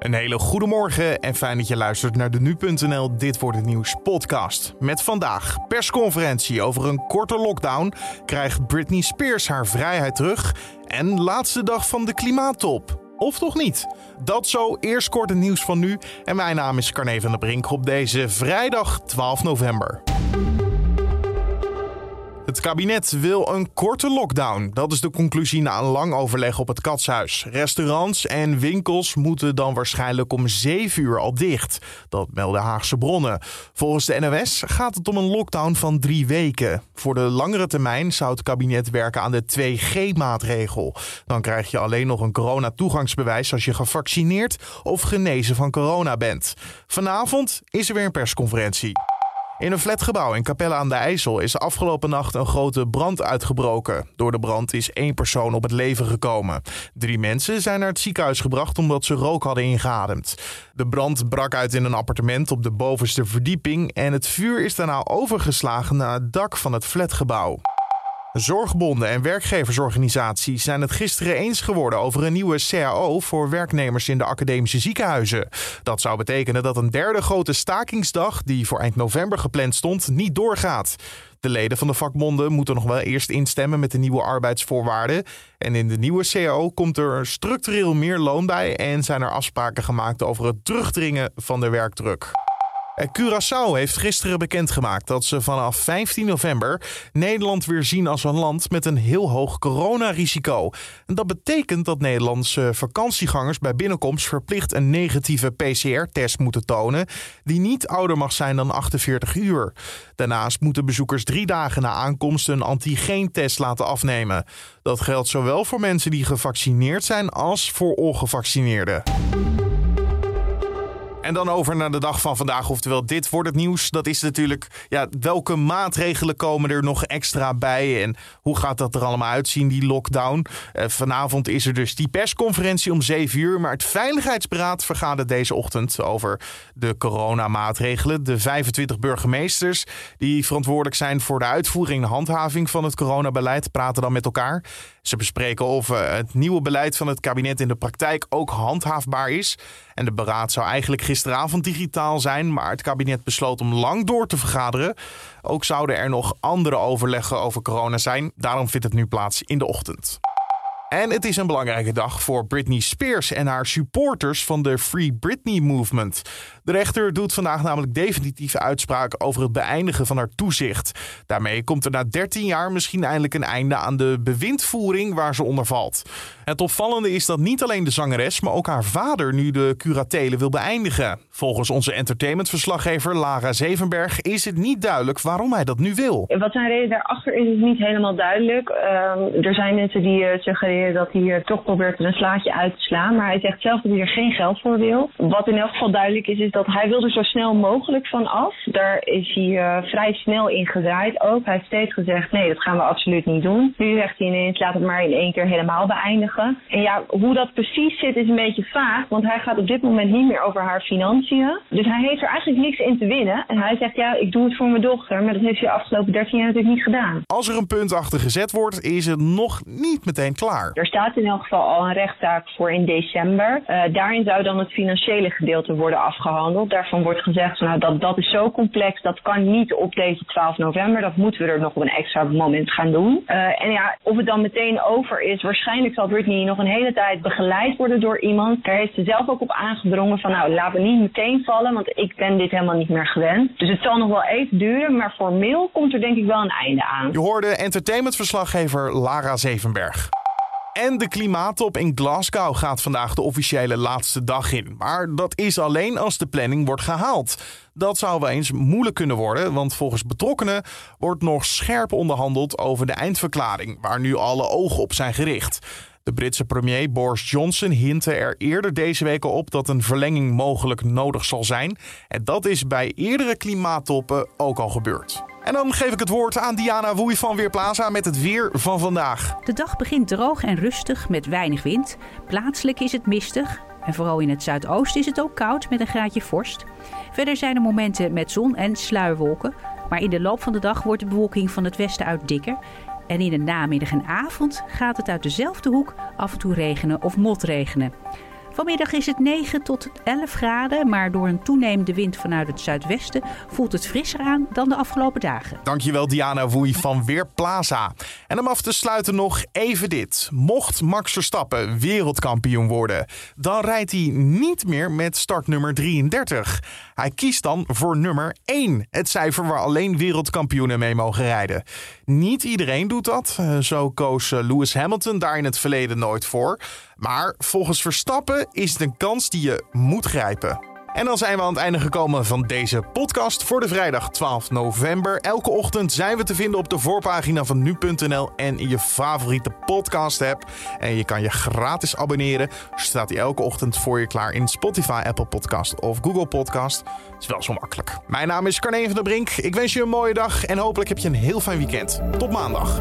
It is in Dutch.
Een hele goede morgen en fijn dat je luistert naar de nu.nl Dit wordt het nieuws podcast. Met vandaag persconferentie over een korte lockdown. Krijgt Britney Spears haar vrijheid terug? En laatste dag van de klimaattop. Of toch niet? Dat zo, eerst kort het nieuws van nu. En mijn naam is Carne van der Brink op deze vrijdag 12 november. Het kabinet wil een korte lockdown. Dat is de conclusie na een lang overleg op het Katshuis. Restaurants en winkels moeten dan waarschijnlijk om 7 uur al dicht. Dat melden Haagse bronnen. Volgens de NOS gaat het om een lockdown van drie weken. Voor de langere termijn zou het kabinet werken aan de 2G-maatregel. Dan krijg je alleen nog een coronatoegangsbewijs als je gevaccineerd of genezen van corona bent. Vanavond is er weer een persconferentie. In een flatgebouw in Capelle aan de IJssel is afgelopen nacht een grote brand uitgebroken. Door de brand is één persoon op het leven gekomen. Drie mensen zijn naar het ziekenhuis gebracht omdat ze rook hadden ingeademd. De brand brak uit in een appartement op de bovenste verdieping en het vuur is daarna overgeslagen naar het dak van het flatgebouw. Zorgbonden en werkgeversorganisaties zijn het gisteren eens geworden over een nieuwe CAO voor werknemers in de academische ziekenhuizen. Dat zou betekenen dat een derde grote stakingsdag, die voor eind november gepland stond, niet doorgaat. De leden van de vakbonden moeten nog wel eerst instemmen met de nieuwe arbeidsvoorwaarden. En in de nieuwe CAO komt er structureel meer loon bij en zijn er afspraken gemaakt over het terugdringen van de werkdruk. Curaçao heeft gisteren bekendgemaakt dat ze vanaf 15 november Nederland weer zien als een land met een heel hoog coronarisico. En dat betekent dat Nederlandse vakantiegangers bij binnenkomst verplicht een negatieve PCR-test moeten tonen, die niet ouder mag zijn dan 48 uur. Daarnaast moeten bezoekers drie dagen na aankomst een antigeentest laten afnemen. Dat geldt zowel voor mensen die gevaccineerd zijn als voor ongevaccineerden. En dan over naar de dag van vandaag. Oftewel, dit wordt het nieuws. Dat is natuurlijk, ja, welke maatregelen komen er nog extra bij? En hoe gaat dat er allemaal uitzien, die lockdown? Uh, vanavond is er dus die persconferentie om 7 uur. Maar het Veiligheidsberaad vergadert deze ochtend over de coronamaatregelen. De 25 burgemeesters die verantwoordelijk zijn voor de uitvoering en handhaving van het coronabeleid praten dan met elkaar. Ze bespreken of uh, het nieuwe beleid van het kabinet in de praktijk ook handhaafbaar is. En de beraad zou eigenlijk gisteravond digitaal zijn, maar het kabinet besloot om lang door te vergaderen. Ook zouden er nog andere overleggen over corona zijn. Daarom vindt het nu plaats in de ochtend. En het is een belangrijke dag voor Britney Spears en haar supporters van de Free Britney Movement. De rechter doet vandaag namelijk definitieve uitspraak over het beëindigen van haar toezicht. Daarmee komt er na 13 jaar misschien eindelijk een einde aan de bewindvoering waar ze onder valt. Het opvallende is dat niet alleen de zangeres, maar ook haar vader nu de curatele wil beëindigen. Volgens onze entertainmentverslaggever Lara Zevenberg is het niet duidelijk waarom hij dat nu wil. Wat zijn reden daarachter is, is niet helemaal duidelijk. Uh, er zijn mensen die uh, suggereren dat hij uh, toch probeert een slaatje uit te slaan, maar hij zegt zelf dat hij er geen geld voor wil. Wat in elk geval duidelijk is, is dat hij wil er zo snel mogelijk van af. Daar is hij uh, vrij snel in gedraaid ook. Hij heeft steeds gezegd, nee, dat gaan we absoluut niet doen. Nu zegt hij ineens, laat het maar in één keer helemaal beëindigen. En ja, hoe dat precies zit is een beetje vaag, want hij gaat op dit moment niet meer over haar financiën. Dus hij heeft er eigenlijk niks in te winnen. En hij zegt, ja, ik doe het voor mijn dochter, maar dat heeft hij de afgelopen 13 jaar natuurlijk niet gedaan. Als er een punt achter gezet wordt, is het nog niet meteen klaar. Er staat in elk geval al een rechtszaak voor in december. Uh, daarin zou dan het financiële gedeelte worden afgehandeld. Daarvan wordt gezegd, nou, dat, dat is zo complex, dat kan niet op deze 12 november. Dat moeten we er nog op een extra moment gaan doen. Uh, en ja, of het dan meteen over is, waarschijnlijk zal Britney nog een hele tijd begeleid worden door iemand. Daar heeft ze zelf ook op aangedrongen van, nou, laten we niet meteen vallen, want ik ben dit helemaal niet meer gewend. Dus het zal nog wel even duren, maar formeel komt er denk ik wel een einde aan. Je hoorde entertainmentverslaggever Lara Zevenberg. En de klimaattop in Glasgow gaat vandaag de officiële laatste dag in. Maar dat is alleen als de planning wordt gehaald. Dat zou wel eens moeilijk kunnen worden, want volgens betrokkenen wordt nog scherp onderhandeld over de eindverklaring, waar nu alle ogen op zijn gericht. De Britse premier Boris Johnson hintte er eerder deze week al op dat een verlenging mogelijk nodig zal zijn. En dat is bij eerdere klimaattoppen ook al gebeurd. En dan geef ik het woord aan Diana Woei van Weerplaza met het weer van vandaag. De dag begint droog en rustig met weinig wind. Plaatselijk is het mistig. En vooral in het zuidoosten is het ook koud met een graadje vorst. Verder zijn er momenten met zon en sluierwolken. Maar in de loop van de dag wordt de bewolking van het westen uit dikker. En in de namiddag en avond gaat het uit dezelfde hoek af en toe regenen of motregenen. Vanmiddag is het 9 tot 11 graden, maar door een toenemende wind vanuit het zuidwesten voelt het frisser aan dan de afgelopen dagen. Dankjewel Diana Woei van Weerplaza. En om af te sluiten nog even dit. Mocht Max Verstappen wereldkampioen worden, dan rijdt hij niet meer met startnummer 33. Hij kiest dan voor nummer 1, het cijfer waar alleen wereldkampioenen mee mogen rijden. Niet iedereen doet dat. Eh, zo koos eh, Lewis Hamilton daar in het verleden nooit voor. Maar volgens Verstappen is het een kans die je moet grijpen. En dan zijn we aan het einde gekomen van deze podcast voor de vrijdag 12 november. Elke ochtend zijn we te vinden op de voorpagina van nu.nl en in je favoriete podcast app. En je kan je gratis abonneren. Staat hij elke ochtend voor je klaar in Spotify, Apple Podcast of Google Podcast. Is wel zo makkelijk. Mijn naam is Carne van der Brink. Ik wens je een mooie dag en hopelijk heb je een heel fijn weekend. Tot maandag.